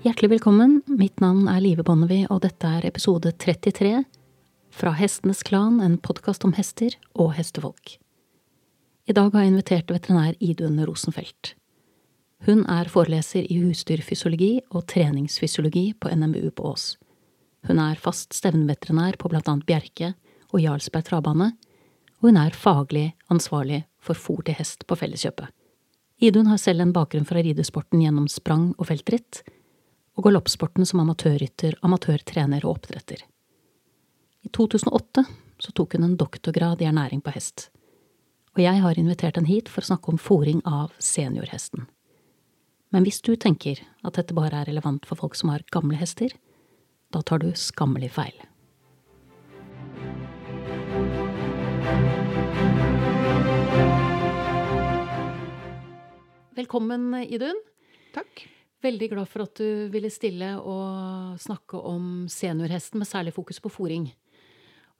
Hjertelig velkommen. Mitt navn er Live Bonnevie, og dette er episode 33 fra Hestenes Klan, en podkast om hester og hestefolk. I dag har jeg invitert veterinær Idun Rosenfelt. Hun er foreleser i husdyrfysiologi og treningsfysiologi på NMBU på Ås. Hun er fast stevneveterinær på blant annet Bjerke og Jarlsberg travbane, og hun er faglig ansvarlig for fôr til hest på Felleskjøpet. Idun har selv en bakgrunn fra ridesporten gjennom sprang og feltritt, og galoppsporten som amatørrytter, amatørtrener og oppdretter. I 2008 så tok hun en doktorgrad i ernæring på hest, og jeg har invitert henne hit for å snakke om fòring av seniorhesten. Men hvis du tenker at dette bare er relevant for folk som har gamle hester, da tar du skammelig feil. Velkommen, Idun. Takk. Veldig glad for at du ville stille og snakke om seniorhesten, med særlig fokus på fòring.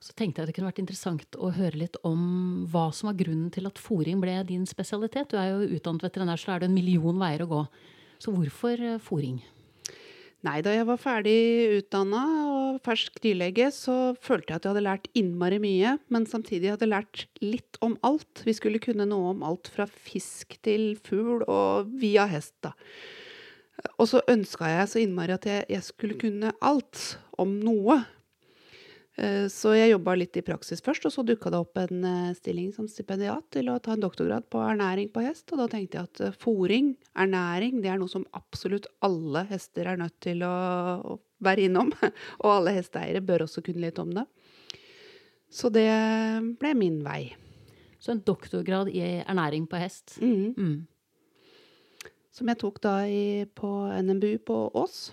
Så tenkte jeg det kunne vært interessant å høre litt om hva som var grunnen til at fòring ble din spesialitet. Du er jo utdannet veterinær, så er det en million veier å gå. Så hvorfor eh, fòring? Nei, da jeg var ferdig utdanna og fersk dyrlege, så følte jeg at jeg hadde lært innmari mye, men samtidig hadde jeg lært litt om alt. Vi skulle kunne noe om alt fra fisk til fugl, og via hest, da. Og så ønska jeg så innmari at jeg, jeg skulle kunne alt om noe. Eh, så jeg jobba litt i praksis først, og så dukka det opp en eh, stilling som stipendiat til å ta en doktorgrad på ernæring på hest. Og da tenkte jeg at eh, fòring, ernæring, det er noe som absolutt alle hester er nødt til å, å være innom. Og alle hesteeiere bør også kunne litt om det. Så det ble min vei. Så en doktorgrad i ernæring på hest. Mm. Mm. Som jeg tok da i, på NMBU på Ås.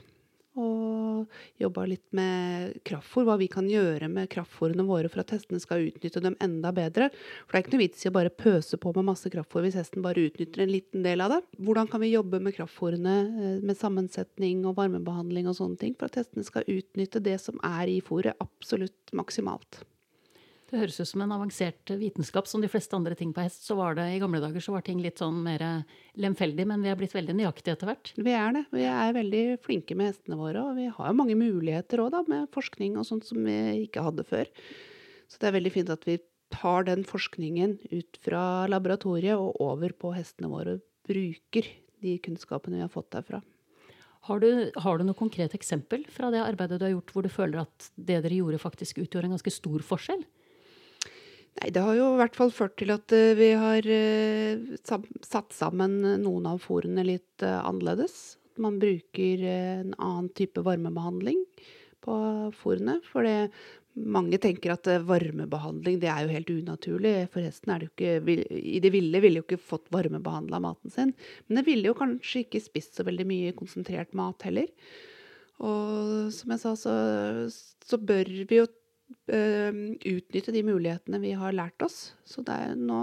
Og jobba litt med kraftfôr, hva vi kan gjøre med kraftfôrene våre for at hestene skal utnytte dem enda bedre. For det er ikke noe vits i å bare pøse på med masse kraftfôr hvis hesten bare utnytter en liten del av det. Hvordan kan vi jobbe med kraftfôrene eh, med sammensetning og varmebehandling og sånne ting, for at hestene skal utnytte det som er i fôret absolutt maksimalt. Det høres ut som en avansert vitenskap. Som de fleste andre ting på hest, så var det i gamle dager så var ting litt sånn mer lemfeldig, men vi er blitt veldig nøyaktige etter hvert. Vi er det. Vi er veldig flinke med hestene våre, og vi har mange muligheter òg, da, med forskning og sånt som vi ikke hadde før. Så det er veldig fint at vi tar den forskningen ut fra laboratoriet og over på hestene våre, og bruker de kunnskapene vi har fått derfra. Har du, har du noe konkret eksempel fra det arbeidet du har gjort, hvor du føler at det dere gjorde, faktisk utgjorde en ganske stor forskjell? Nei, det har jo i hvert fall ført til at uh, vi har uh, satt sammen noen av fòrene litt annerledes. Man bruker en annen type varmebehandling på fòrene. For det, mange tenker at varmebehandling det er jo helt unaturlig. For hesten er det jo ikke I det ville ville jo ikke fått varmebehandla maten sin. Men det ville jo kanskje ikke spist så veldig mye konsentrert mat heller. Og som jeg sa, så, så bør vi jo utnytte de mulighetene vi har lært oss. Så det er nå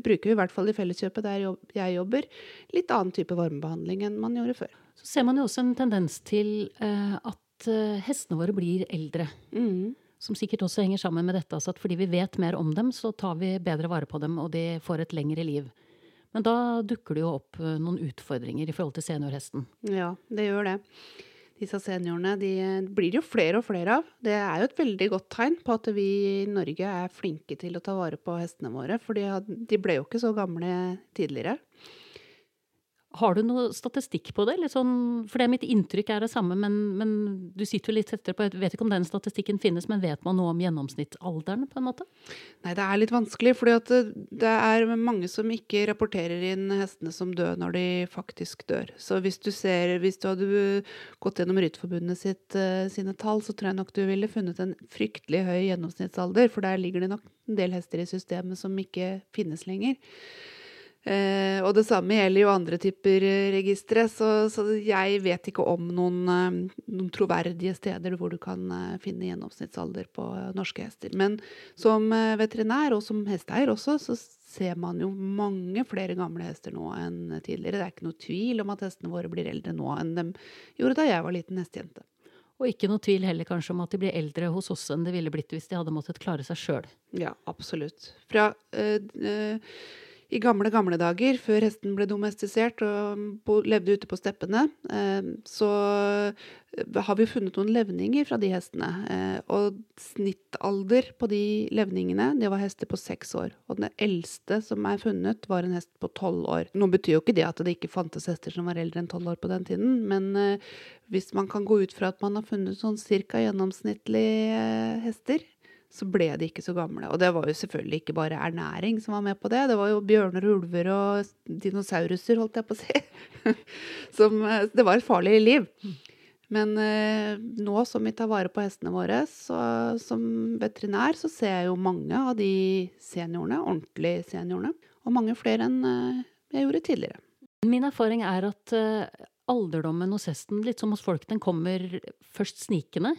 bruker vi i hvert fall i Felleskjøpet der jeg jobber, litt annen type varmebehandling enn man gjorde før. Så ser man jo også en tendens til at hestene våre blir eldre. Mm. Som sikkert også henger sammen med dette. Altså at fordi vi vet mer om dem, så tar vi bedre vare på dem, og de får et lengre liv. Men da dukker det jo opp noen utfordringer i forhold til seniorhesten. Ja, det gjør det disse seniorene de blir jo flere og flere av. Det er jo et veldig godt tegn på at vi i Norge er flinke til å ta vare på hestene våre. For de ble jo ikke så gamle tidligere. Har du noe statistikk på det? Sånn, for det mitt inntrykk er det samme, men, men du sitter jo litt tettere på Jeg vet ikke om den statistikken finnes, men vet man noe om gjennomsnittsalderen? på en måte? Nei, det er litt vanskelig, for det er mange som ikke rapporterer inn hestene som dør når de faktisk dør. Så hvis du ser, hvis du hadde gått gjennom Rytterforbundet sitt, uh, sine tall, så tror jeg nok du ville funnet en fryktelig høy gjennomsnittsalder, for der ligger det nok en del hester i systemet som ikke finnes lenger. Eh, og det samme gjelder jo andre typer eh, registre, så, så, jeg vet ikke om noen, eh, noen, troverdige steder hvor du kan eh, finne gjennomsnittsalder på norske hester. Men som veterinær, og som hesteeier også, så ser man jo mange flere gamle hester nå enn tidligere. Det er ikke noe tvil om at hestene våre blir eldre nå enn de gjorde da jeg var liten hestejente. Og ikke noe tvil heller kanskje om at de blir eldre hos oss enn de ville blitt hvis de hadde måttet klare seg sjøl. Ja, absolutt. Fra øh, øh, i gamle, gamle dager, før hesten ble domestisert og levde ute på steppene, eh, så eh, har vi funnet noen levninger fra de hestene. Eh, og snittalder på de levningene, det var hester på seks år. Og den eldste som er funnet, var en hest på tolv år. Nå betyr jo ikke det at det ikke fantes hester som var eldre enn tolv år på den tiden, men hvis man kan gå ut fra at man har funnet sånn cirka gjennomsnittlige hester, så ble de ikke så gamle. Og det var jo selvfølgelig ikke bare ernæring som var med på det. Det var jo bjørner og ulver og dinosauruser, holdt jeg på å si. som, eh, det var et farlig liv. Men eh, nå som vi tar vare på hestene våre, så, som veterinær, så ser jeg jo mange av de seniorene, ordentlige seniorene. Og mange flere enn eh, jeg gjorde tidligere. Min erfaring er at eh, alderdommen hos hesten, litt som hos folk, den kommer først snikende.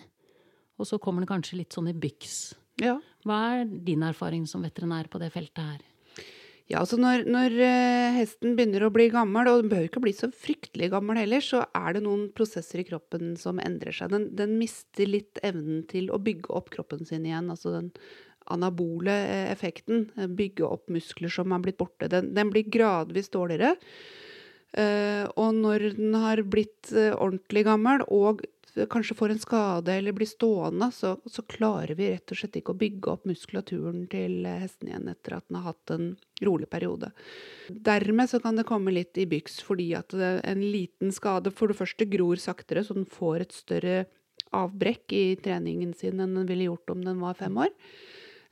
Og så kommer den kanskje litt sånn i byks. Ja. Hva er din erfaring som veterinær på det feltet her? Ja, altså når, når uh, hesten begynner å bli gammel, og den behøver ikke bli så fryktelig gammel heller, så er det noen prosesser i kroppen som endrer seg. Den, den mister litt evnen til å bygge opp kroppen sin igjen. Altså den anabole uh, effekten. Uh, bygge opp muskler som er blitt borte. Den, den blir gradvis dårligere. og når den har blitt ordentlig gammel og kanskje får en skade eller blir stående, så, så, klarer vi rett og slett ikke å bygge opp muskulaturen til hesten igjen etter at den har hatt en rolig periode. Dermed så kan det komme litt i byks fordi at en liten skade for det første gror saktere, så den får et større avbrekk i treningen sin enn den ville gjort om den var fem år.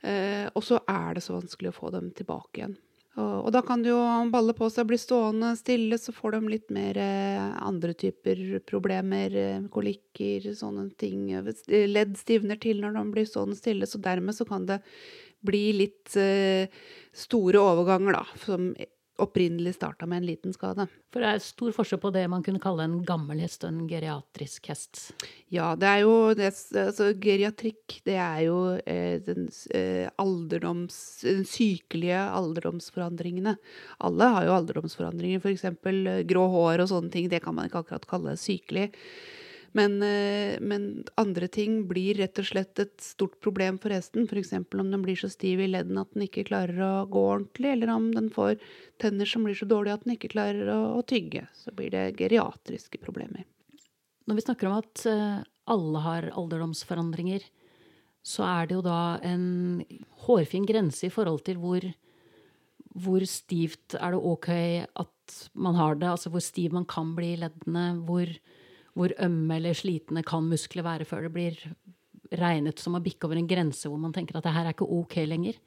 Eh, og så er det så vanskelig å få dem tilbake igjen. Og, og, da kan det jo balle på seg, bli stående stille, så får de litt mer eh, andre typer problemer. Eh, kolikker, sånne ting. Ledd stivner til når de blir stående stille, så dermed så kan det bli litt eh, store overganger, da. Som opprinnelig starta med en liten skade. For det er stor forskjell på det man kunne kalle en gammel hest og en geriatrisk hest? Ja, det er jo det, altså, Geriatrikk, det er jo eh, den eh, alderdoms... Den sykelige alderdomsforandringene. Alle har jo alderdomsforandringer, f.eks. Eh, grå hår og sånne ting. Det kan man ikke akkurat kalle sykelig. Men, eh, men, andre ting blir rett og slett et stort problem for hesten. F.eks. om den blir så stiv i leddene at den ikke klarer å gå ordentlig, eller om den får tenner som blir så dårlige at den ikke klarer å, å tygge. Så blir det geriatriske problemer. Når vi snakker om at eh, alle har alderdomsforandringer, så er det jo da en hårfin grense i forhold til hvor, hvor stivt er det ok at man har det, altså hvor stiv man kan bli i leddene, hvor, hvor ømme eller slitne kan muskler være før det blir regnet som å bikke over en grense hvor man tenker at det her er ikke ok lenger.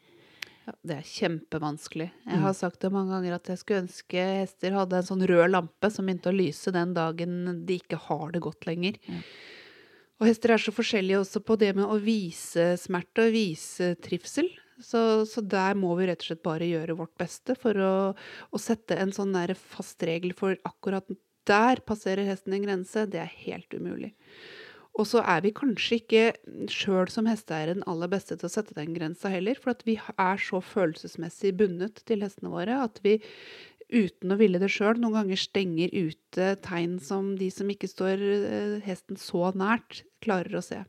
Ja, det er kjempevanskelig. Jeg har mm. sagt det mange ganger at jeg skulle ønske hester hadde en sånn rød lampe som begynte å lyse den dagen de ikke har det godt lenger. Ja. Og hester er så forskjellige også på det med å vise smerte og vise trivsel. Så, så, der må vi rett og slett bare gjøre vårt beste for å, å sette en sånn fast regel for akkurat der passerer hesten en grense, det er helt umulig. Og så er vi kanskje ikke sjøl som hesteeiere den aller beste til å sette den grensa heller, for at vi er så følelsesmessig bundet til hestene våre at vi uten å ville det sjøl noen ganger stenger ute tegn som de som ikke står eh, hesten så nært, klarer å se.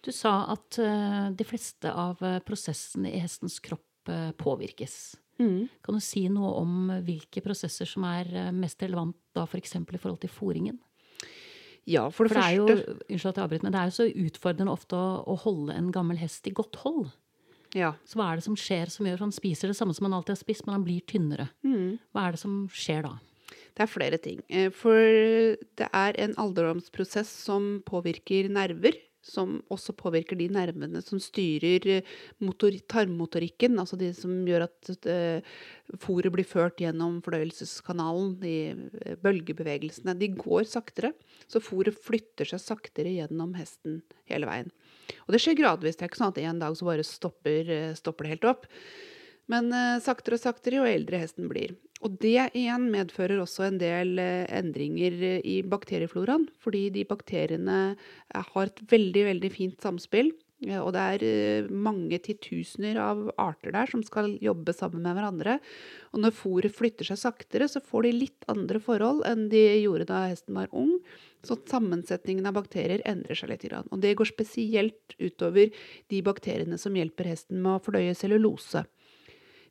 Du sa at uh, de fleste av eh, prosessene i hestens kropp påvirkes. Mm. Kan du si noe om hvilke prosesser som er eh, mest relevant da f.eks. For i forhold til fòringen? Ja, for det, for det første jo, Unnskyld at jeg avbryter, men det er jo så utfordrende ofte å, å, holde en gammel hest i godt hold. Ja. Så hva er det som skjer som gjør at han spiser det samme som han alltid har spist, men han blir tynnere? Mm. Hva er det som skjer da? Det er flere ting. Eh, for det er en alderdomsprosess som påvirker nerver som også påvirker de nervene som styrer motor, tarmmotorikken, altså de som gjør at uh, fôret blir ført gjennom fordøyelseskanalen, de eh, bølgebevegelsene. De går saktere, så fôret flytter seg saktere gjennom hesten hele veien. Og det skjer gradvis. Det er ikke sånn at en dag så bare stopper, stopper det helt opp. Men uh, saktere og saktere jo eldre hesten blir. Og det igjen medfører også en del uh, endringer i bakteriefloraen. Fordi de bakteriene uh, har et veldig, veldig fint samspill. Og det er mange titusener av arter der som skal jobbe sammen med hverandre. Og når fôret flytter seg saktere, så får de litt andre forhold enn de gjorde da hesten var ung. Så sammensetningen av bakterier endrer seg litt. Og det går spesielt utover de bakteriene som hjelper hesten med å fordøye cellulose.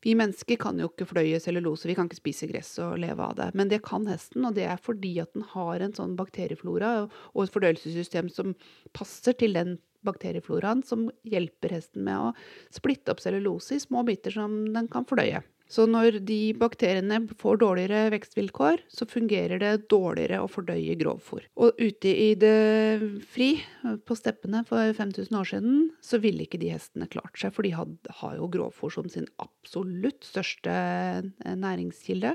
Vi mennesker kan jo ikke fløye cellulose, vi kan ikke spise gress og leve av det. Men det kan hesten, og det er fordi at den har en sånn bakterieflora og et fordøyelsessystem som passer til den bakteriefloraen, som hjelper hesten med å splitte opp cellulose i små biter som den kan fordøye. Så når de bakteriene får dårligere vekstvilkår, så fungerer det dårligere å fordøye grovfòr. Og ute i det fri, på steppene for 5000 år siden, så ville ikke de hestene klart seg, for de har jo grovfòr som sin absolutt største eh, næringskilde.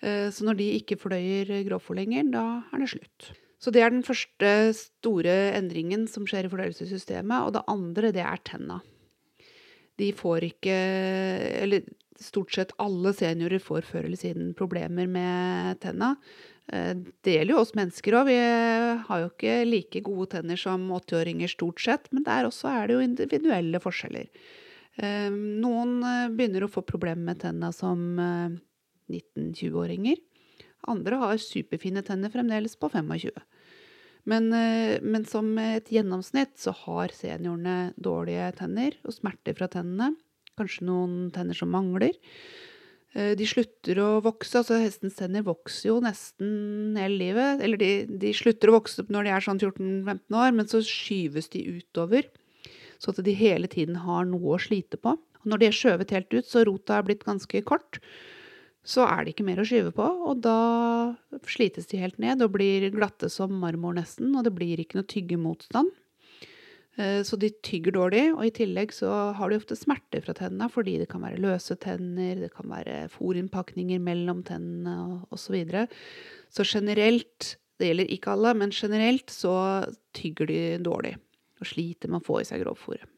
Eh, så når de ikke fordøyer grovfòr lenger, da er det slutt. Så det er den første store endringen som skjer i fordøyelsessystemet. Og det andre, det er tenna. De får ikke Eller stort sett alle seniorer får før eller siden problemer med tenna. Eh, det gjelder jo oss mennesker òg. Vi har jo ikke like gode tenner som 80-åringer stort sett, men der også er det jo individuelle forskjeller. Eh, noen eh, begynner å få problemer med tenna som 19-20-åringer. Andre har superfine tenner fremdeles på 25. Men, men, som et gjennomsnitt så har seniorene dårlige tenner og smerter fra tennene kanskje noen tenner som mangler. Eh, de slutter å vokse. altså Hestens tenner vokser jo nesten hele livet. Eller de, de slutter å vokse når de er sånn 14-15 år, men så skyves de utover. Så at de hele tiden har noe å slite på. Og når de er skjøvet helt ut, så rota er blitt ganske kort, så er det ikke mer å skyve på. Og da slites de helt ned og blir glatte som marmor nesten. Og det blir ikke noe tyggemotstand. Eh, så de tygger dårlig, og i tillegg så har de ofte smerter fra tennene fordi det kan være løse tenner, det kan være fôrinnpakninger mellom tennene osv. Så, videre. så generelt, det gjelder ikke alle, men generelt så tygger de dårlig og sliter med å få i seg grovfòret.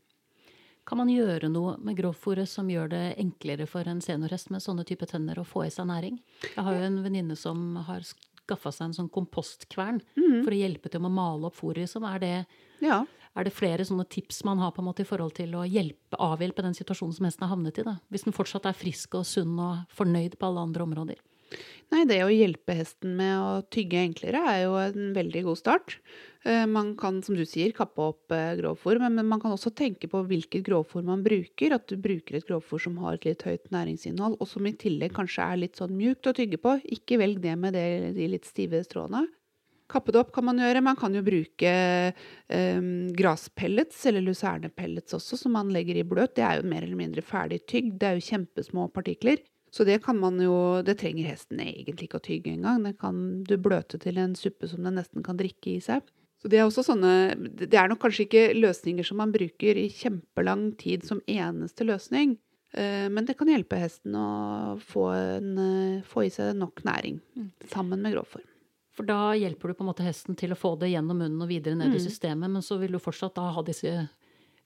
Kan man gjøre noe med grovfòret som gjør det enklere for en seniorhest med sånne type tenner å få i seg næring? Jeg har jo en venninne som har skaffa seg en sånn kompostkvern mm. for å hjelpe til med å male opp fòret. Som er det ja. Er det flere sånne tips man har på en måte i forhold til å hjelpe, avhjelpe den situasjonen som hesten har havnet i? da? Hvis den fortsatt er frisk og sunn og fornøyd på alle andre områder? Nei, det å hjelpe hesten med å tygge enklere er jo en veldig god start. Eh, man kan, som du sier, kappe opp eh, grovfòr, men man kan også tenke på hvilket grovfòr man bruker. At du bruker et grovfòr som har et litt høyt næringsinnhold, og som i tillegg kanskje er litt sånn mjukt å tygge på. Ikke velg det med de litt stive stråene. Kappe det opp kan man gjøre. Man kan jo bruke eh, graspellets eller lusernepellets også, som man legger i bløt. Det er jo mer eller mindre ferdig tygd. Det er jo kjempesmå partikler. Så det kan man jo Det trenger hesten egentlig ikke å tygge engang. Det kan du bløte til en suppe som den nesten kan drikke i seg. Så det er også sånne Det er nok kanskje ikke løsninger som man bruker i kjempelang tid som eneste løsning. Eh, men det kan hjelpe hesten å få, en, eh, få i seg nok næring mm. sammen med grovform. For da hjelper du på en måte hesten til å få det gjennom munnen og videre ned mm. i systemet, men så vil du fortsatt da ha disse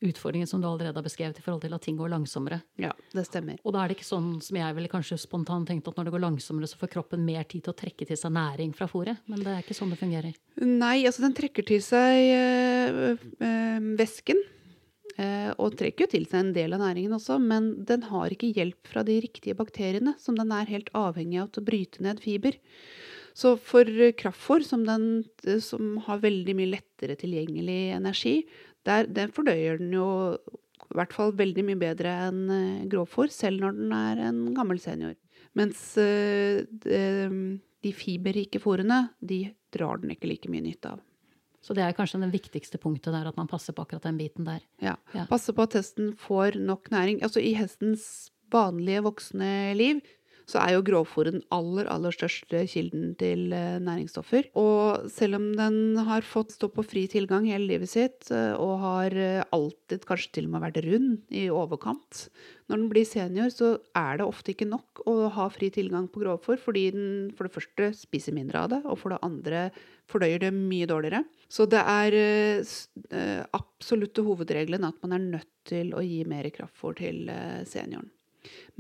utfordringene som du allerede har beskrevet i forhold til at ting går langsommere. Ja, det stemmer. Og da er det ikke sånn som jeg ville kanskje spontant tenkt at når det går langsommere, så får kroppen mer tid til å trekke til seg næring fra fôret. Men det er ikke sånn det fungerer. Nei, altså den trekker til seg øh, øh, væsken. Øh, og trekker jo til seg en del av næringen også, men den har ikke hjelp fra de riktige bakteriene, som den er helt avhengig av til å bryte ned fiber. Så for kraftfôr, som, som har veldig mye lettere tilgjengelig energi, der, den fordøyer den jo i hvert fall veldig mye bedre enn eh, grovfôr, selv når den er en gammel senior. Mens uh, de, fiberrike fôrene, de drar den ikke like mye nytte av. Så det er kanskje det viktigste punktet der, at man passer på akkurat den biten der. Ja. ja. Passe på at hesten får nok næring. Altså i hestens vanlige voksne liv så er jo grovfòr den aller, aller største kilden til eh, næringsstoffer. Og selv om den har fått stå på fri tilgang hele livet sitt, eh, og har eh, alltid kanskje til og med vært rund i overkant, når den blir senior, så er det ofte ikke nok å ha fri tilgang på grovfòr, fordi den for det første spiser mindre av det, og for det andre fordøyer det mye dårligere. Så det er absolutte hovedregelen at man er nødt til å gi mer kraftfôr til senioren.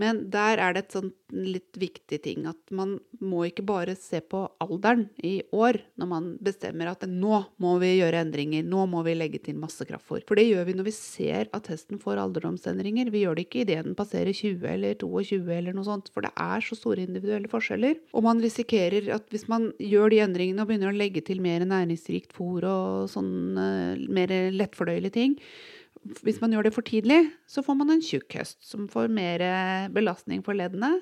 Men der er det et litt viktig ting at man må ikke bare se på alderen i år når man bestemmer at nå må vi gjøre endringer, nå må vi legge til masse kraftfôr. For det gjør vi når vi ser at hesten får alderdomsendringer. Vi gjør det ikke idet den passerer 20 eller 22 eller noe sånt, for det er så store individuelle forskjeller. Og man risikerer at hvis man gjør de endringene og begynner å legge til mer næringsrikt fôr og sånn mer lettfordøyelige ting, hvis man gjør det for tidlig, så får man en tjukk høst som får mer belastning for leddene.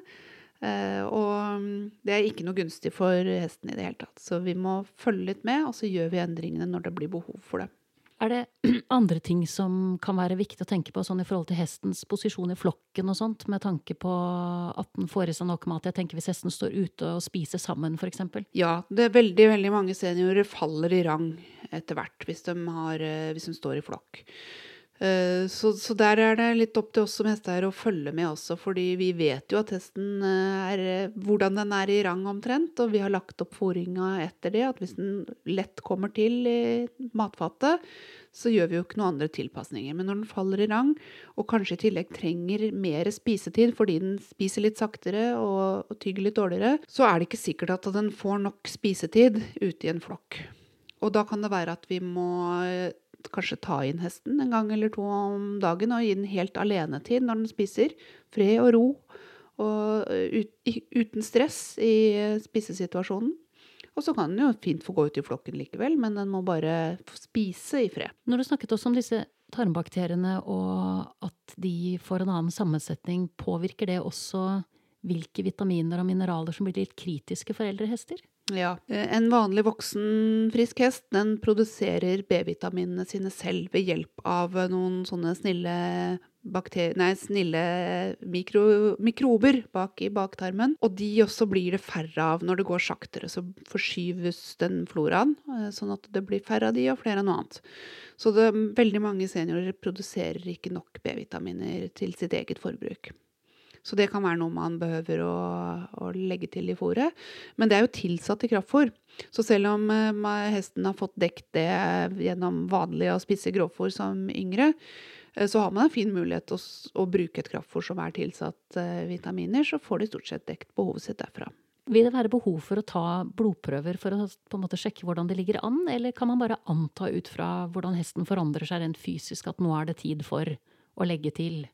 Eh, og mm, det er ikke noe gunstig for hesten i det hele tatt. Så vi må følge litt med, og så gjør vi endringene når det blir behov for det. Er det andre ting som kan være viktig å tenke på sånn i forhold til hestens posisjon i flokken og sånt, med tanke på at den får i seg nok mat? Jeg tenker hvis hesten står ute og spiser sammen, f.eks. Ja, det er veldig, veldig mange seniorer faller i rang etter hvert hvis de, har, eh, hvis de står i flokk. Eh, så, så, der er det litt opp til oss som hesteeiere å følge med også, fordi vi vet jo at hesten eh, er hvordan den er i rang omtrent, og vi har lagt opp fôringa etter det. At hvis den lett kommer til i matfatet, så gjør vi jo ikke noen andre tilpasninger. Men når den faller i rang, og kanskje i tillegg trenger mer spisetid fordi den spiser litt saktere og, og tygger litt dårligere, så er det ikke sikkert at den får nok spisetid ute i en flokk. Og da kan det være at vi må kanskje ta inn hesten en gang eller to om dagen og gi den helt alenetid når den spiser. Fred og ro og ut, uten stress i spisesituasjonen. Og så kan den jo fint få gå ut i flokken likevel, men den må bare spise i fred. Når du snakket også om disse tarmbakteriene og at de får en annen sammensetning, påvirker det også hvilke vitaminer og mineraler som blir litt kritiske for eldre hester? Ja. Eh, en vanlig voksen frisk hest den produserer B-vitaminene sine selv ved hjelp av noen sånne snille, nei, snille mikro, mikrober bak i baktarmen. Og de også blir det færre av når det går saktere. Så forskyves den floraen, eh, sånn at det blir færre av de og flere av noe annet. Så det, veldig mange seniorer produserer ikke nok B-vitaminer til sitt eget forbruk. Så det kan være noe man behøver å, å legge til i fôret. Men det er jo tilsatt i kraftfôr. Så selv om uh, hesten har fått dekt det gjennom vanlig å spise grovfôr som yngre, uh, så har man en fin mulighet til å, å bruke et kraftfôr som er tilsatt vitaminer, så får de stort sett dekt behovet sitt derfra. Vil det være behov for å ta blodprøver for å på en måte sjekke hvordan det ligger an, eller kan man bare anta ut fra hvordan hesten forandrer seg rent fysisk at nå er det tid for å legge til?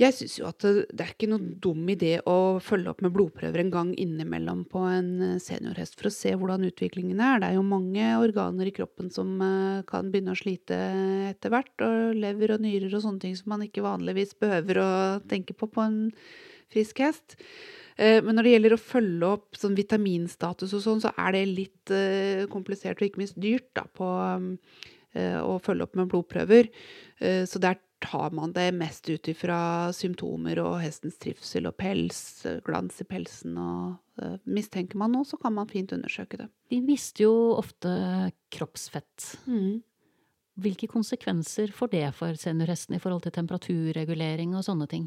Jeg syns jo at det, det, er ikke noe dum idé å følge opp med blodprøver en gang innimellom på en eh, seniorhest for å se hvordan utviklingen er. Det er jo mange organer i kroppen som uh, kan begynne å slite etter hvert. Og lever og nyrer og sånne ting som man ikke vanligvis behøver å tenke på på en frisk hest. Uh, men når det gjelder å følge opp sånn vitaminstatus og sånn, så er det litt komplisert og ikke minst dyrt da, på å følge opp med blodprøver. Så der tar man det mest ut ifra symptomer og hestens trivsel og pels, glans i pelsen og uh, Mistenker man noe, så kan man fint undersøke det. De mister jo ofte kroppsfett. Mm. Hvilke konsekvenser får det for seniorhesten i forhold til temperaturregulering og sånne ting?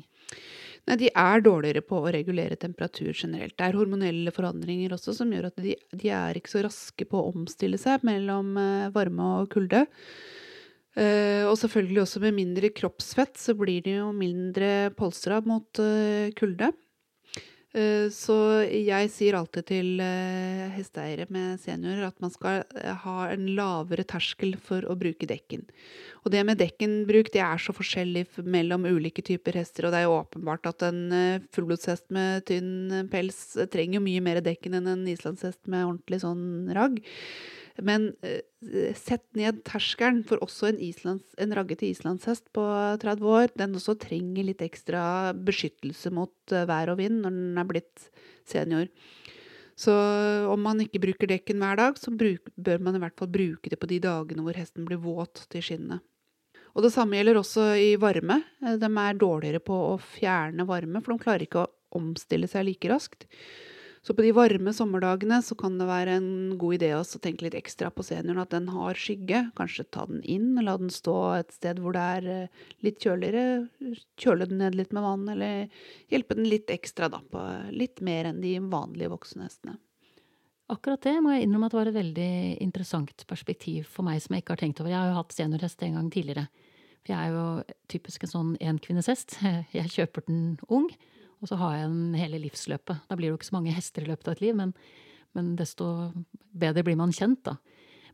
Nei, De er dårligere på å regulere temperatur generelt. Det er hormonelle forandringer også som gjør at de, de er ikke så raske på å omstille seg mellom uh, varme og kulde. Uh, og selvfølgelig også med mindre kroppsfett så blir det jo mindre polstra mot uh, kulde. Uh, så jeg sier alltid til hesteeiere med seniorer at man skal ha en lavere terskel for å bruke dekken. Og det med dekkenbruk det er så forskjellig mellom ulike typer hester, og det er jo åpenbart at en fullblodshest med tynn pels trenger mye mer dekken enn en islandshest med ordentlig sånn ragg. Men uh, sett ned terskelen for også en, islands, en raggete islandshest på 30 år. Den også trenger litt ekstra beskyttelse mot uh, vær og vind når den er blitt senior. Så om man ikke bruker dekken hver dag, så bruk, bør man i hvert fall bruke det på de dagene hvor hesten blir våt til skinnet. Og det samme gjelder også i varme. Eh, de er dårligere på å fjerne varme, for de klarer ikke å omstille seg like raskt. Så på de varme sommerdagene så kan det være en god idé å tenke litt ekstra på senioren, at den har skygge. Kanskje ta den inn, la den stå et sted hvor det er eh, litt kjøligere. Kjøle den ned litt med vann, eller hjelpe den litt ekstra, da. På litt mer enn de vanlige voksenhestene. Akkurat det må jeg innrømme at det var et veldig interessant perspektiv for meg som jeg ikke har tenkt over. Jeg har jo hatt seniorhest en gang tidligere. For jeg er jo typisk en sånn enkvinneshest. Jeg kjøper den ung. Og så har jeg den hele livsløpet. Da blir det jo ikke så mange hester i løpet av et liv, men, men desto bedre blir man kjent, da.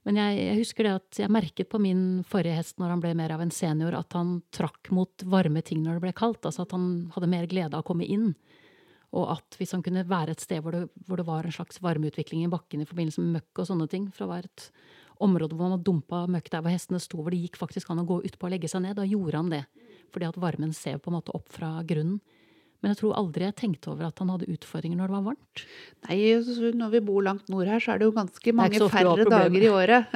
Men jeg, jeg, husker det at jeg merket på min forrige hest når han ble mer av en senior, at han trakk mot varme ting når det ble kaldt. Altså at han hadde mer glede av å komme inn. Og at hvis han kunne være et sted hvor det, hvor det var en slags varmeutvikling i bakken i forbindelse med møkk og sånne ting, fra å være et område hvor man dumpa møkk der hvor hestene sto, hvor det gikk faktisk an å gå utpå og legge seg ned. Da gjorde han det. Fordi at varmen ser på en måte opp fra grunnen. Men jeg tror aldri jeg tenkte over at han hadde utfordringer når det var varmt. Nei, når vi bor langt nord her, så er det jo ganske mange færre dager i året.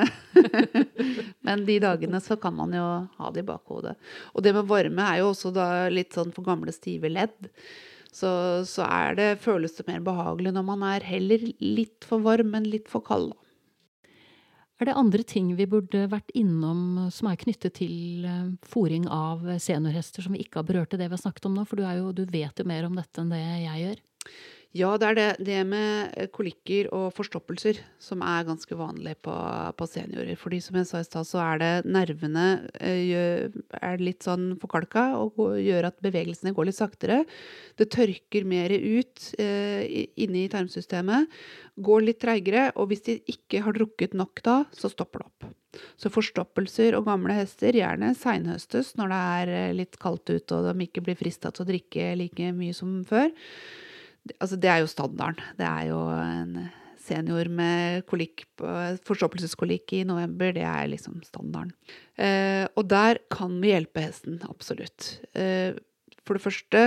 Men de dagene så kan man jo ha det i bakhodet. Og det med varme er jo også da litt sånn for gamle, stive ledd. Så, så er det, føles det mer behagelig når man er heller litt for varm, men litt for kald. Er det andre ting vi burde vært innom som er knyttet til fòring av seniorhester som vi ikke har berørt i det vi har snakket om nå? For du, jo, du vet jo mer om dette enn det jeg gjør. Ja, det er det, det med kolikker og forstoppelser som er ganske vanlig på, på seniorer. Fordi som jeg sa i stad, så er det nervene eh, er litt sånn forkalka og gjør at bevegelsene går litt saktere. Det tørker mer ut eh, inne i tarmsystemet. Går litt treigere, og hvis de ikke har drukket nok da, så stopper det opp. Så forstoppelser og gamle hester gjerne seinhøstes når det er eh, litt kaldt ute og de ikke blir frista til å drikke like mye som før. Altså, det er jo standarden. Det er jo en senior med kolikk, forstoppelseskolikk i november, det er liksom standarden. Eh, og der kan vi hjelpe hesten, absolutt. Eh, for det første,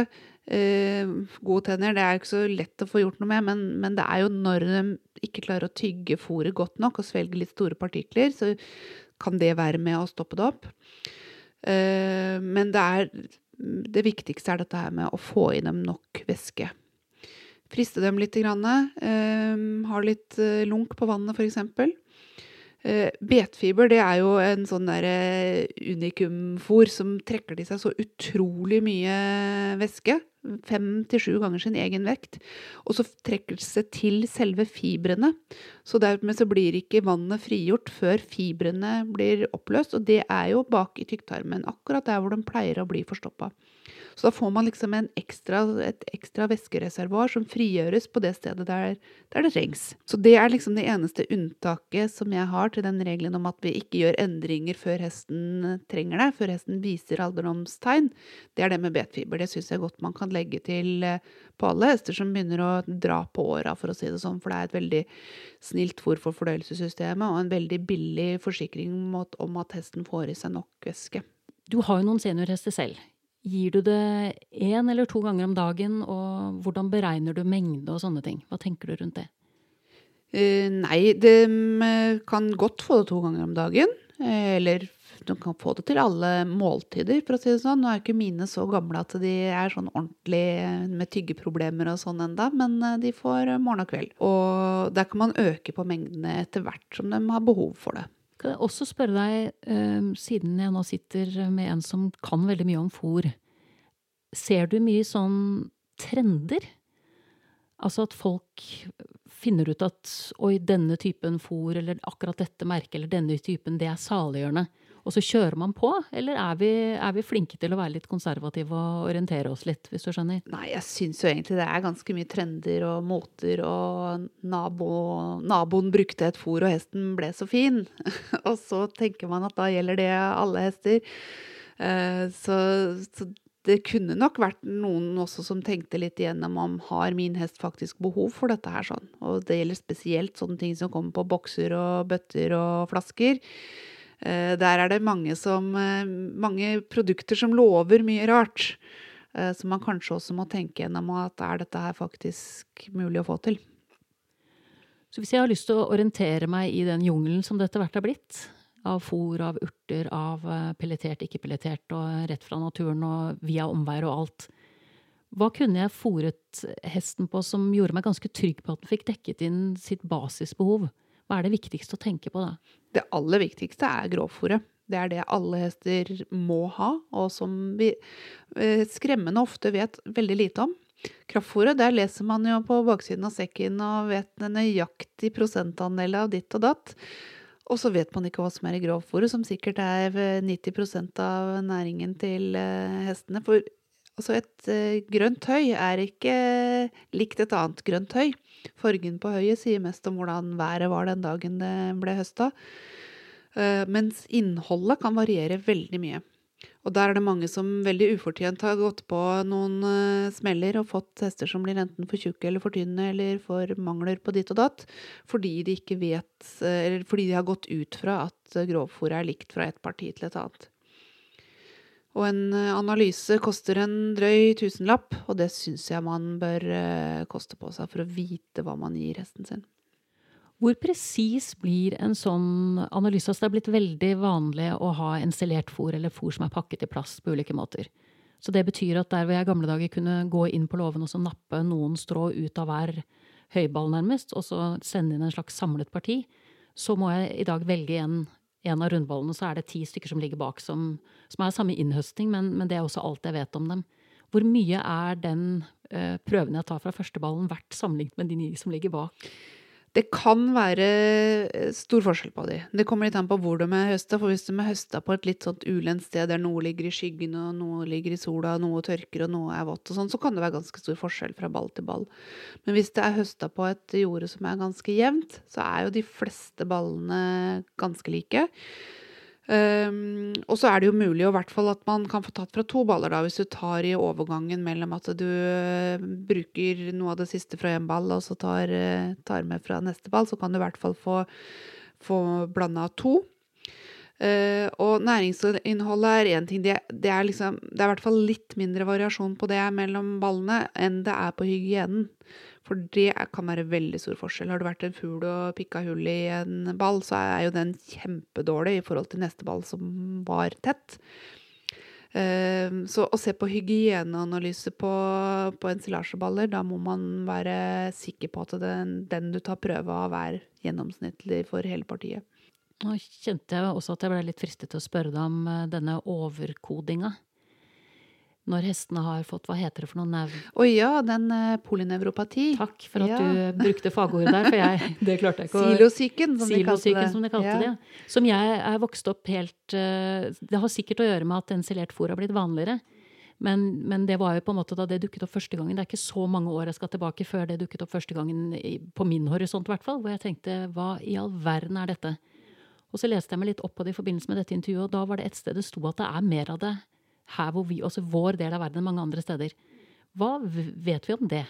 eh, gode tenner, det er ikke så lett å få gjort noe med, men, men det er jo når de ikke klarer å tygge fôret godt nok og svelge litt store partikler, så kan det være med å stoppe det opp. Eh, men det er det viktigste er dette her med å få i dem nok væske. Friste dem litt, grann, eh, ha litt eh, lunk på vannet f.eks. Eh, betfiber det er jo en sånn der unikumfôr som trekker til seg så utrolig mye væske. Fem til sju ganger sin egen vekt. Og så trekker det seg til selve fibrene. Så dermed så blir ikke vannet frigjort før fibrene blir oppløst. Og det er jo bak i tykktarmen, akkurat der hvor de pleier å bli forstoppa. Så da får man liksom ekstra, et ekstra væskereservoar som frigjøres på det stedet der, der det trengs. Så det er liksom det eneste unntaket som jeg har til den regelen om at vi ikke gjør endringer før hesten trenger det, før hesten viser alderdomstegn. Det er det med betfiber. Det syns jeg godt man kan legge til eh, på alle hester som begynner å dra på åra, for å si det sånn. For det er et veldig snilt fôr for fordøyelsessystemet og en veldig billig forsikring om at hesten får i seg nok væske. Du har jo noen seniorhester selv. Gir du det én eller to ganger om dagen, og hvordan beregner du mengde og sånne ting? Hva tenker du rundt det? Eh, nei, de eh, kan godt få det to ganger om dagen. eh, Eller de kan få det til alle måltider, for å si det sånn. Nå er ikke mine så gamle at de er sånn ordentlig eh, med tyggeproblemer og sånn enda, men de får morgen og kveld. Og der kan man øke på mengdene etter hvert som de har behov for det. Kan jeg også spørre deg, eh, siden jeg nå sitter med en som kan veldig mye om fôr, ser du mye sånn trender? Altså at folk finner ut at oi, denne typen fôr, eller akkurat dette merket, eller denne typen, det er saliggjørende. Og så kjører man på, eller er vi, er vi flinke til å være litt konservative og orientere oss litt, hvis du skjønner? Nei, jeg syns jo egentlig det er ganske mye trender og måter, og nabo, naboen brukte et fôr, og hesten ble så fin. og så tenker man at da gjelder det alle hester. Eh, så, så det kunne nok vært noen også som tenkte litt igjennom om har min hest faktisk behov for dette her sånn. Og det gjelder spesielt sånne ting som kommer på bokser og bøtter og flasker. Eh, Der er det mange, som, eh, mange produkter som lover mye rart. eh, Som man kanskje også må tenke gjennom at er dette her faktisk mulig å få til. Så hvis jeg har lyst til å orientere meg i den jungelen som dette hvert har blitt, av fôr, av urter, av pelletert, ikke pelletert, og rett fra naturen og via omveier og alt, hva kunne jeg fôret hesten på som gjorde meg ganske trygg på at den fikk dekket inn sitt basisbehov? Hva er det viktigste å tenke på da? Det aller viktigste er grovfòret. Det er det alle hester må ha, og som vi eh, skremmende ofte vet veldig lite om. Kraftfôret, der leser man jo på baksiden av sekken og vet nøyaktig prosentandel av ditt og datt. Og så vet man ikke hva som er i grovfôret, som sikkert er eh, 90% av næringen til eh, hestene. For altså et eh, grønt høy er ikke likt et annet grønt høy. Fargen på høyet sier mest om hvordan været var den dagen det ble høsta. Eh, mens innholdet kan variere veldig mye. Og der er det mange som veldig ufortjent har gått på noen uh, smeller og fått hester som blir enten for tjukke eller for tynne eller for mangler på ditt og datt, fordi de ikke vet uh, Eller fordi de har gått ut fra at grovfòret er likt fra et parti til et annet. Og en analyse koster en drøy tusenlapp, og det syns jeg man bør koste på seg for å vite hva man gir hesten sin. Hvor presis blir en sånn analyse? Altså det er blitt veldig vanlig å ha ensilert fôr eller fôr som er pakket i plast på ulike måter. Så det betyr at der hvor jeg i gamle dager kunne gå inn på låven og så nappe noen strå ut av hver høyball, nærmest, og så sende inn en slags samlet parti, så må jeg i dag velge en, en av rundballene, så er det ti stykker som ligger bak, som, som er samme innhøsting, men, men, det er også alt jeg vet om dem. Hvor mye er den uh, prøven jeg tar fra første ballen, verdt sammenlignet med de ni som ligger bak? Det kan være eh, stor forskjell på de. Det kommer litt an på hvor de er høsta. For hvis de er høsta på et litt sånt ulendt sted der noe ligger i skyggen, og noe ligger i sola, noe tørker og noe er vått og sånn, så kan det være ganske stor forskjell fra ball til ball. Men hvis det er høsta på et jorde som er ganske jevnt, så er jo de fleste ballene ganske like. Um, og så er det jo mulig og hvert fall at man kan få tatt fra to baller, da, hvis du tar i overgangen mellom at du uh, bruker noe av det siste fra én ball, og så tar, uh, tar, med fra neste ball, så kan du i hvert fall få, få blanda to. Uh, og næringsinnholdet er én ting. Det, det, er liksom, det er i hvert fall litt mindre variasjon på det mellom ballene enn det er på hygienen. For det kan være veldig stor forskjell. Har det vært en fugl og pikka hull i en ball, så er jo den kjempedårlig i forhold til neste ball som var tett. Ehm, så å se på hygieneanalyse på, på ensilasjeballer, da må man være sikker på at den, den du tar prøve av, er gjennomsnittlig for hele partiet. Nå kjente jeg også at jeg ble litt fristet til å spørre deg om eh, denne overkodinga når hestene har fått Hva heter det for noe? Nev... Å oh, ja, den uh, polynevropati. Takk for at ja. du brukte fagordet der, for jeg, det klarte jeg ikke å Silosyken, som Silosyken, de som de kalte det. Ja. Som jeg er vokst opp helt uh, Det har sikkert å gjøre med at ensilert fôr har blitt vanligere. Men, men, det var jo på en måte da det dukket opp første gangen. Det er ikke så mange år jeg skal tilbake før det dukket opp første gangen i, på min horisont, i. Hvor jeg tenkte hva i all verden er dette? Og så leste jeg meg litt opp på det i forbindelse med dette intervjuet, og da var det et sted det sto at det er mer av det her hvor vi, også vår del av verden mange andre steder. Hva vet vi om det?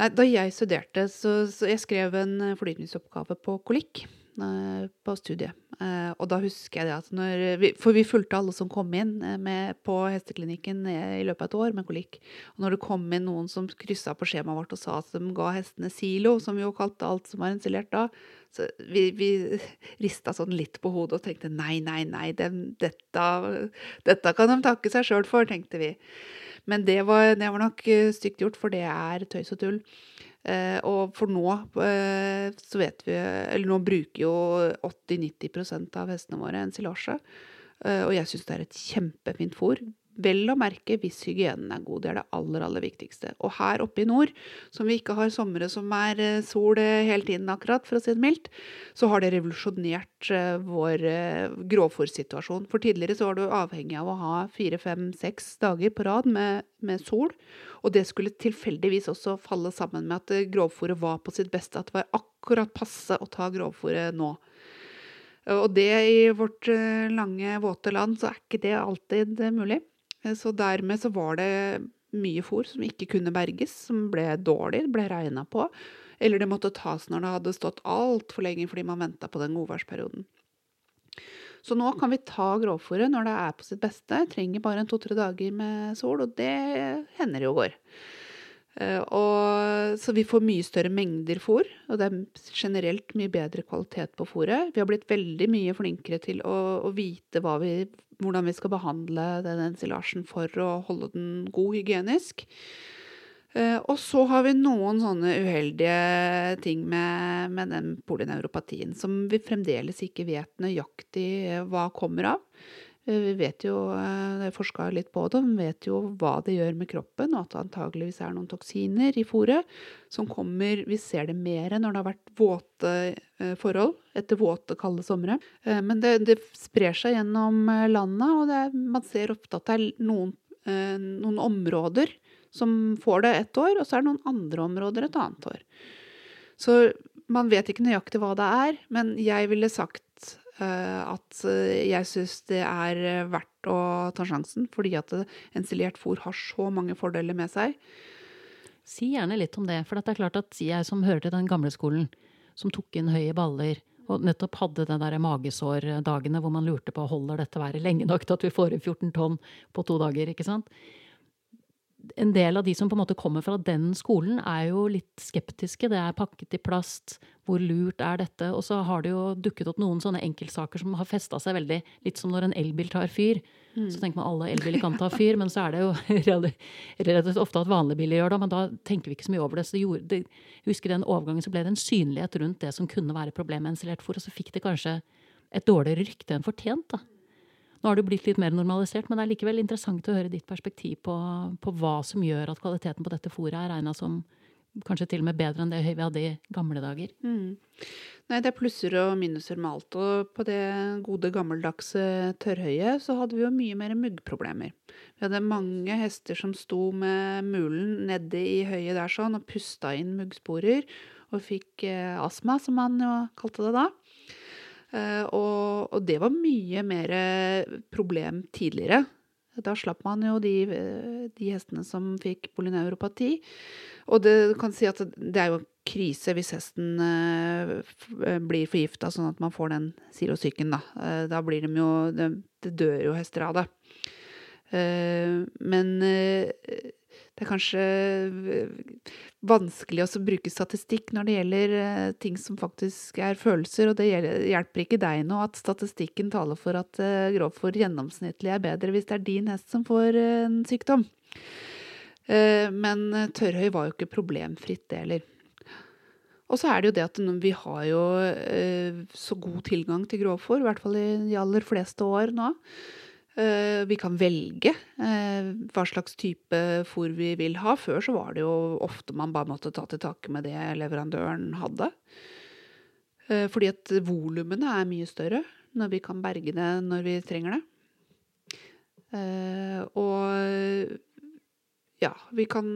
Nei, da jeg studerte, så, så jeg skrev en eh, fordypningsoppgave på kolikk på studiet. Eh, og da husker jeg det at når vi, For vi fulgte alle som kom inn med, på hesteklinikken i løpet av et år med kolikk. Og når det kom inn noen som kryssa på skjemaet vårt og sa at de ga hestene silo, som vi jo kalte alt som var installert da, så vi, vi rista sånn litt på hodet og tenkte nei, nei, nei, dem, dette, dette, kan de takke seg sjøl for, tenkte vi. Men det var, det var nok eh, stygt gjort, for det er tøys og tull. Eh, og for nå eh, så vet vi Eller nå bruker jo 80-90 av hestene våre ensilasje. Eh, og jeg syns det er et kjempefint fôr. Vel å merke hvis hygienen er god. Det er det aller, aller viktigste. Og her oppe i nord, som vi ikke har somre som er eh, sol eh, hele tiden akkurat, for å si det mildt, så har det revolusjonert eh, vår grovfòrsituasjon. For tidligere så var du avhengig av å ha fire, fem, seks dager på rad med, med sol. Og det skulle tilfeldigvis også falle sammen med at grovfòret var på sitt beste. At det var akkurat passe å ta grovfòret nå. Og det i vårt lange, våte land, så er ikke det alltid mulig. Eh, så dermed så var det mye fôr som ikke kunne berges, som ble dårlig, ble regna på. Eller det måtte tas når det hadde stått altfor lenge fordi man venta på den godværsperioden. Så nå kan vi ta grovfòret når det er på sitt beste. Trenger bare en to-tre dager med sol, og det hender jo går. Eh, og, så vi får mye større mengder fôr, og det er generelt mye bedre kvalitet på fôret. Vi har blitt veldig mye flinkere til å, å vite vi, hvordan vi skal behandle den ensilasjen for å holde den god hygienisk. Eh, og så har vi noen sånne uheldige ting med, med den polyneuropatien som vi fremdeles ikke vet nøyaktig hva kommer av. Eh, vi vet jo, jeg eh, forska litt på det, vi vet jo hva det gjør med kroppen, og at det antageligvis er noen toksiner i fôret som kommer Vi ser det mer når det har vært våte eh, forhold etter våte, kalde somre. Men det, det sprer seg gjennom landet, og det, man ser ofte at det er noen, noen områder som får det ett år, og så er det noen andre områder et annet år. Så man vet ikke nøyaktig hva det er, men jeg ville sagt at eh, jeg syns det er eh, verdt å ta sjansen, fordi at ensilert fôr har så mange fordeler med seg. Si gjerne litt om det, for det er klart at jeg som hører til den gamle skolen, som tok inn høye baller, og nettopp hadde den der magesårdagene hvor man lurte på holder dette været lenge nok til at vi får inn 14 tonn på to dager, ikke sant en del av de som på en måte kommer fra den skolen, er jo litt skeptiske. Det er pakket i plast. Hvor lurt er dette? Og så har det jo dukket opp noen sånne enkeltsaker som har festa seg veldig. Litt som når en elbil tar fyr. Mm. Så tenker man alle elbiler kan ta fyr, men så er det jo relativt ofte at vanlige biler gjør det. Men da tenker vi ikke så mye over det. Så det gjorde, det, jeg husker den overgangen så ble det en synlighet rundt det som kunne være problemet med fôr. Og så fikk det kanskje et dårligere rykte enn fortjent. da. Nå har det blitt litt mer normalisert, men det er likevel interessant å høre ditt perspektiv på, på hva som gjør at kvaliteten på dette fôret er regna som kanskje til og med bedre enn det vi hadde i gamle dager. Mm. Nei, det er plusser og minuser med alt. Og på det gode, gammeldagse tørrhøyet så hadde vi jo mye mer muggproblemer. Vi hadde mange hester som sto med mulen nedi i høyet der sånn og pusta inn muggsporer. Og fikk eh, astma, som man jo kalte det da. Eh, og, og, det var mye mer problem tidligere. Da slapp man jo de, de hestene som fikk polyneuropati. Og det kan si at det er jo krise hvis hesten uh, blir forgifta sånn at man får den silosyken, da. Da blir de jo Det, de dør jo hester av det. Men det er kanskje eh, vanskelig å bruke statistikk når det gjelder eh, ting som faktisk er følelser, og det hjelper ikke deg nå at statistikken taler for at eh, grovfòr gjennomsnittlig er bedre hvis det er din hest som får en sykdom. Men tørrhøy var jo ikke problemfritt, det heller. Og så er det jo det at vi har jo så god tilgang til grovfòr, i hvert fall i de aller fleste år nå. Eh, vi kan velge eh, hva slags type fôr vi vil ha. Før så var det jo ofte man bare måtte ta til takke med det leverandøren hadde. Eh, fordi at volumene er mye større når vi kan berge det når vi trenger det. Og ja, vi kan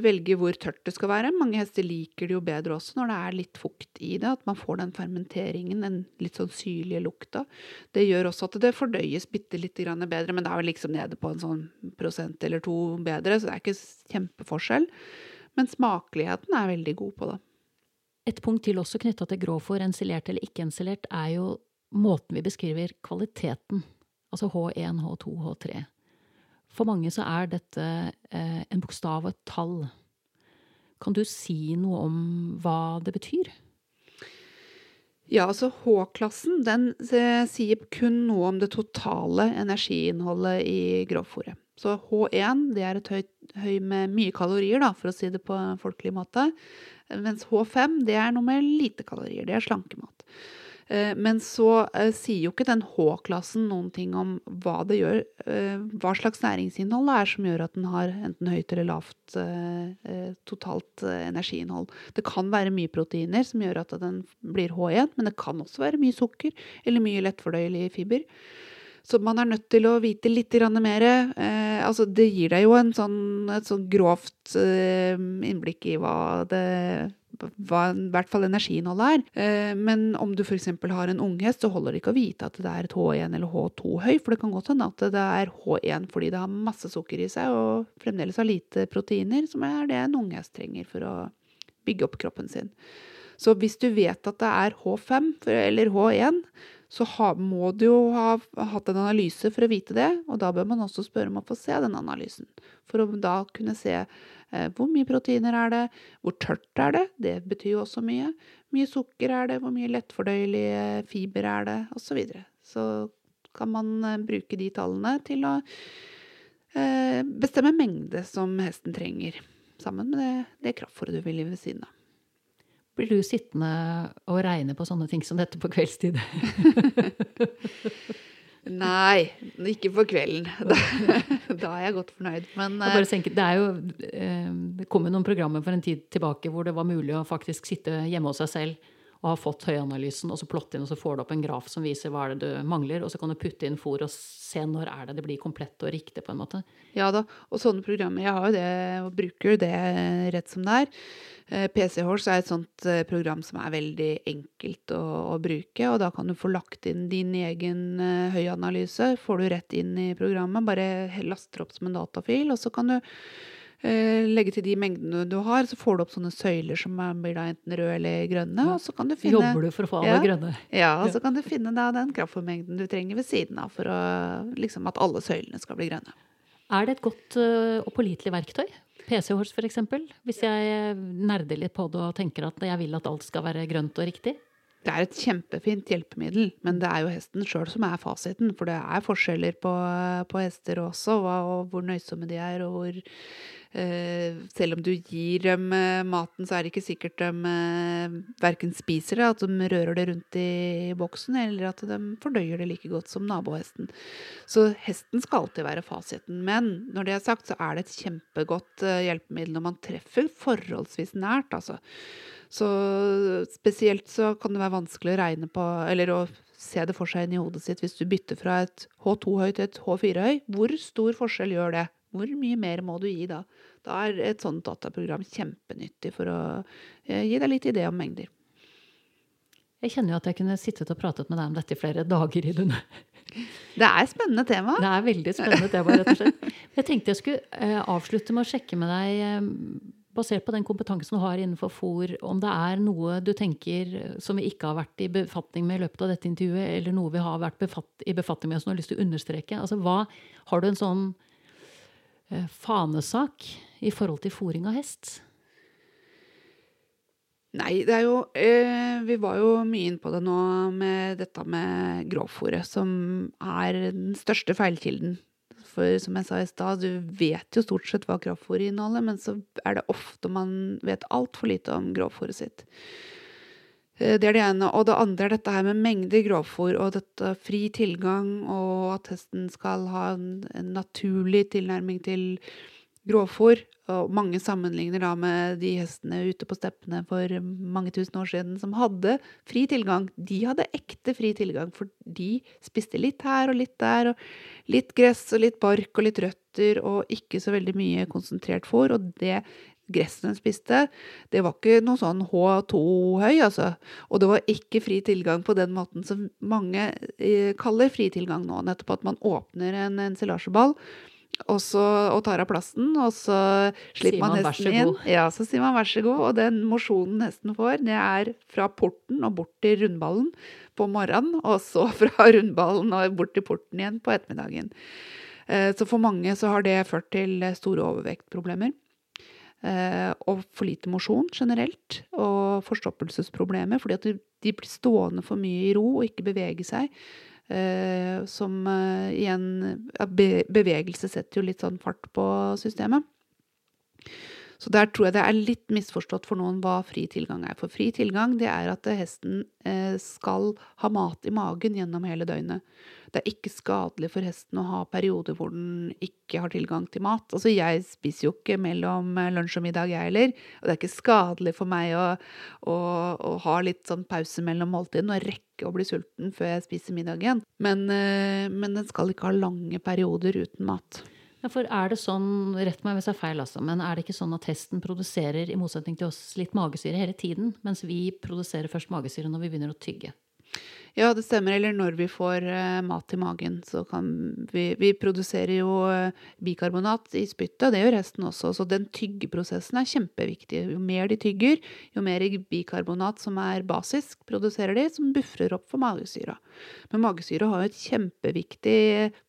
velge hvor tørt det skal være. Mange hester liker det jo bedre også når det er litt fukt i det. At man får den fermenteringen, den litt sånn syrlige lukta. Det gjør også at det fordøyes bitte litt bedre, men det er vel liksom nede på en sånn prosent eller to bedre, så det er ikke kjempeforskjell. Men smakeligheten er veldig god på det. Et punkt til også knytta til grovfòr, ensilert eller ikke ensilert, er jo måten vi beskriver kvaliteten. Altså H1, H2, H3. For mange så er dette eh, en bokstav og et tall. Kan du si noe om hva det betyr? Ja, altså H-klassen den eh, sier kun noe om det totale energiinnholdet i grovfòret. Så H1 det er et høy, høy med mye kalorier, da, for å si det på en folkelig måte. Mens H5 det er noe med lite kalorier. Det er slankemat. Eh, men så eh, sier jo ikke den H-klassen noen ting om hva det gjør, eh, hva slags næringsinnhold det er som gjør at den har enten høyt eller lavt totalt energiinnhold. Det kan være mye proteiner som gjør at den blir H1, men det kan også være mye sukker eller mye lettfordøyelig fiber. Så man er nødt til å vite litt mer. Eh, altså det gir deg jo sånn, et sånn grovt eh, innblikk i hva det hva i hvert fall energiinnholdet er. Eh, men om du f.eks. har en unghest, så holder det ikke å vite at det er et H1 eller H2 høy, for det kan godt hende at det er H1 fordi det har masse sukker i seg og fremdeles har lite proteiner, som er det en unghest trenger for å bygge opp kroppen sin. Så hvis du vet at det er H5 eller H1, så må du jo ha hatt en analyse for å vite det, og da bør man også spørre om å få se den analysen. For å da kunne se eh, hvor mye proteiner er det, hvor tørt er det, det betyr jo også mye. Mye sukker er det, hvor mye lettfordøyelig fiber er det, osv. Så, videre. så kan man eh, bruke de tallene til å eh, bestemme mengde som hesten trenger, sammen med det, det kraftfôret du vil gi ved siden av. Blir du sittende og regne på sånne ting som dette på kveldstid? Nei, ikke på kvelden. Da, da, er jeg godt fornøyd. Men jeg tenker, det, jo, eh, det kom jo noen programmer for en tid tilbake hvor det var mulig å faktisk sitte hjemme hos seg selv og har fått høyanalysen, og så plotte inn, og så får du opp en graf som viser hva er det du mangler, og så kan du putte inn fôr og se når er det det blir komplett og riktig, på en måte. Ja da, og sånne programmer, jeg har jo det, og bruker det rett som det er. Eh, PC Horse er et sånt eh, program som er veldig enkelt å, å bruke, og da kan du få lagt inn din egen uh, høyanalyse, får du rett inn i programmet, bare laster opp som en datafil, og så kan du Eh, legge til de mengdene du har, så får du opp sånne søyler som blir da enten røde eller grønne. og så kan du finne... Jobber du for å få alle ja, grønne? Ja, og så kan du finne da den kraftfôrmengden du trenger ved siden av for å, liksom at alle søylene skal bli grønne. Er det et godt uh, og pålitelig verktøy? PC-Horse f.eks. Hvis jeg nerder litt på det og tenker at jeg vil at alt skal være grønt og riktig? Det er et kjempefint hjelpemiddel, men det er jo hesten sjøl som er fasiten. For det er forskjeller på, på hester også, og hvor nøysomme de er, og hvor eh, Selv om du gir dem eh, maten, så er det ikke sikkert de eh, verken spiser det, at de rører det rundt i boksen, eller at de fordøyer det like godt som nabohesten. Så hesten skal alltid være fasiten. Men når det er sagt, så er det et kjempegodt eh, hjelpemiddel når man treffer forholdsvis nært, altså. Så spesielt så kan det være vanskelig å regne på, eller å se det for seg inn i hodet sitt hvis du bytter fra et H2-høy til et H4-høy. Hvor stor forskjell gjør det? Hvor mye mer må du gi da? Da er et sånt dataprogram kjempenyttig for å eh, gi deg litt idé om mengder. Jeg kjenner jo at jeg kunne sittet og pratet med deg om dette i flere dager. i denne. Det er et spennende tema. Det er veldig spennende tema, rett og slett. Jeg tenkte jeg skulle eh, avslutte med å sjekke med deg eh, basert på den kompetansen du har innenfor fôr, om det er noe du tenker som vi ikke har vært i befatning med i løpet av dette intervjuet, eller noe vi har vært befatt, i befatning med som du har lyst til å understreke? Altså, hva, har du en sånn eh, fanesak i forhold til fôring av hest? Nei, det er jo eh, Vi var jo mye inne på det nå med dette med grovfòret, som er den største feilkilden for som jeg sa i stad, du vet jo stort sett hva kraftfôr inneholder, men så er det ofte man vet altfor lite om grovfôret sitt. Eh, det er det ene. Og det andre er dette her med mengder grovfôr og dette fri tilgang, og at hesten skal ha en, en naturlig tilnærming til grovfôr. Og mange sammenligner da med de hestene ute på steppene for mange tusen år siden som hadde fri tilgang. De hadde ekte fri tilgang, for de spiste litt her og litt der. og Litt gress og litt bark og litt røtter og ikke så veldig mye konsentrert fôr. Og det gresset de spiste, det var ikke noe sånn H2-høy, altså. Og det var ikke fri tilgang på den måten som mange eh, kaller fri tilgang nå. Nettopp at man åpner en ensilasjeball og, så, og tar av plasten, og så slipper man, man hesten inn. Ja, så sier man vær så god. Og den mosjonen hesten får, det er fra porten og bort til rundballen på morgenen, og så fra rundballen og bort til porten igjen på ettermiddagen. Eh, så for mange så har det ført til store overvektproblemer. Eh, og for lite mosjon generelt, og forstoppelsesproblemer fordi at de blir stående for mye i ro og ikke bevege seg. Eh, som eh, igjen Bevegelse setter jo litt sånn fart på systemet. Så der tror jeg det er litt misforstått for noen hva fri tilgang er. For fri tilgang det er at hesten eh, skal ha mat i magen gjennom hele døgnet. Det er ikke skadelig for hesten å ha perioder hvor den ikke har tilgang til mat. Altså jeg spiser jo ikke mellom lunsj og middag, jeg heller. Og det er ikke skadelig for meg å, å, å ha litt sånn pause mellom måltidene og rekke å bli sulten før jeg spiser middag igjen. Men, eh, men den skal ikke ha lange perioder uten mat. Ja, for er det sånn, rett meg hvis jeg er feil, altså, men er det ikke sånn at hesten produserer i motsetning til oss litt magesyre hele tiden, mens vi produserer først magesyre når vi begynner å tygge? Ja, det stemmer. Eller når vi får uh, mat i magen. Så kan vi Vi produserer jo uh, bikarbonat i spyttet, det gjør resten også. Så den tyggeprosessen er kjempeviktig. Jo mer de tygger, jo mer bikarbonat som er basisk, produserer de, som bufrer opp for magesyra. Men magesyra har jo et kjempeviktig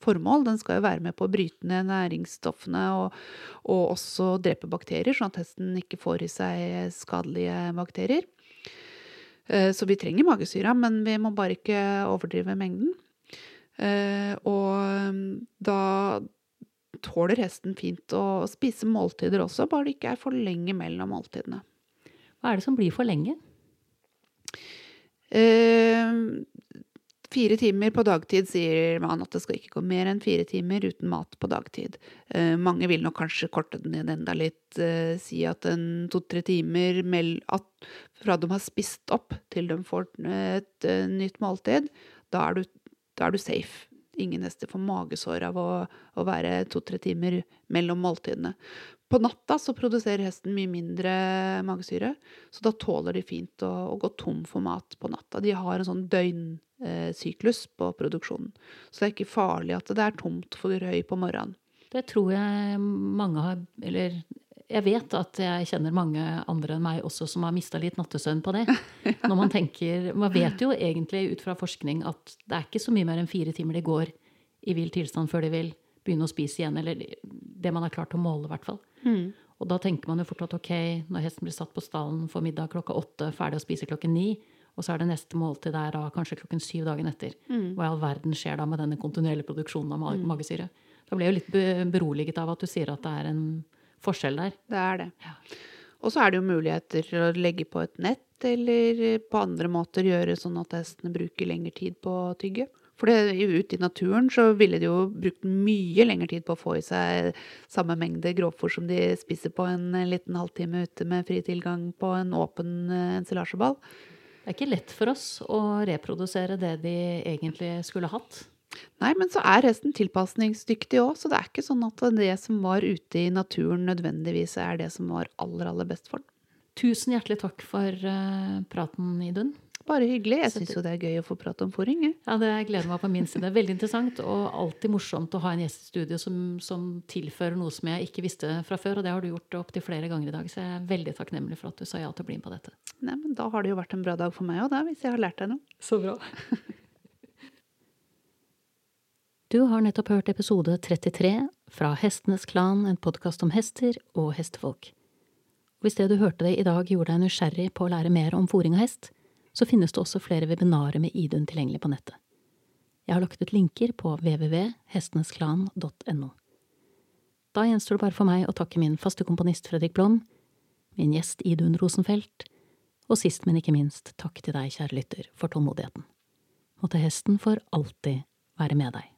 formål. Den skal jo være med på å bryte ned næringsstoffene og, og også drepe bakterier, sånn at hesten ikke får i seg skadelige bakterier. Eh, så vi trenger magesyra, men vi må bare ikke overdrive mengden. Eh, og mm, da tåler hesten fint å spise måltider også, bare det ikke er for lenge mellom måltidene. Hva er det som blir for lenge? Eh, Fire timer på dagtid sier man at det skal ikke gå mer enn fire timer uten mat på dagtid. Eh, mange vil nok kanskje korte den ned enda litt, eh, si at en to-tre timer fra de har spist opp til de får et uh, nytt måltid, da er, du, da er du safe. Ingen hester får magesår av å, å være to-tre timer mellom måltidene. På natta så produserer hesten mye mindre magesyre, så da tåler de fint å, å gå tom for mat på natta. De har en sånn døgnsyklus eh, på produksjonen. Så det er ikke farlig at det er tomt for røy på morgenen. Det tror jeg mange har Eller jeg vet at jeg kjenner mange andre enn meg også som har mista litt nattesøvn på det. Når Man tenker, man vet jo egentlig ut fra forskning at det er ikke så mye mer enn fire timer de går i vill tilstand før de vil begynne å spise igjen. Eller det man har klart å måle, i hvert fall. Mm. Og da tenker man jo fort at ok, når hesten blir satt på stallen for middag klokka åtte, ferdig å spise klokken ni, og så er det neste måltid der da kanskje klokken syv dagen etter. Mm. Hva i all verden skjer da med denne kontinuerlige produksjonen av mm. magesyre? Da ble jeg jo litt beroliget av at du sier at det er en forskjell der. Det er det. Ja. Og så er det jo muligheter å legge på et nett, eller på andre måter gjøre sånn at hestene bruker lengre tid på å tygge. For ute i naturen så ville de jo brukt mye lengre tid på å få i seg samme mengde grovfòr som de spiser på en liten halvtime ute med fri tilgang på en åpen eh, ensilasjeball. Det er ikke lett for oss å reprodusere det de egentlig skulle hatt. Nei, men så er hesten tilpasningsdyktig òg, så det er ikke sånn at det som var ute i naturen nødvendigvis er det som var aller, aller best for den. Tusen hjertelig takk for uh, praten, Idun. Bare hyggelig. Jeg syns jo det er gøy å få prate om fôring. Ja, det gleder meg på min side. Veldig interessant og alltid morsomt å ha en gjest i studio som, som, tilfører noe som jeg ikke visste fra før. Og det har du gjort opptil flere ganger i dag, så jeg er veldig takknemlig for at du sa ja til å bli med på dette. Nei, men Da har det jo vært en bra dag for meg òg, hvis jeg har lært deg noe. Så bra. Du har nettopp hørt episode 33 fra Hestenes Klan, en podkast om hester og hestefolk. Hvis det du hørte det i dag gjorde deg nysgjerrig på å lære mer om fòring av hest, så finnes det også flere webinarer med Idun tilgjengelig på nettet. Jeg har lagt ut linker på www.hestenesklan.no. Da gjenstår det bare for meg å takke min faste komponist Fredrik Blom, min gjest Idun Rosenfelt, og sist, men ikke minst, takk til deg, kjære lytter, for tålmodigheten. Måtte hesten for alltid være med deg.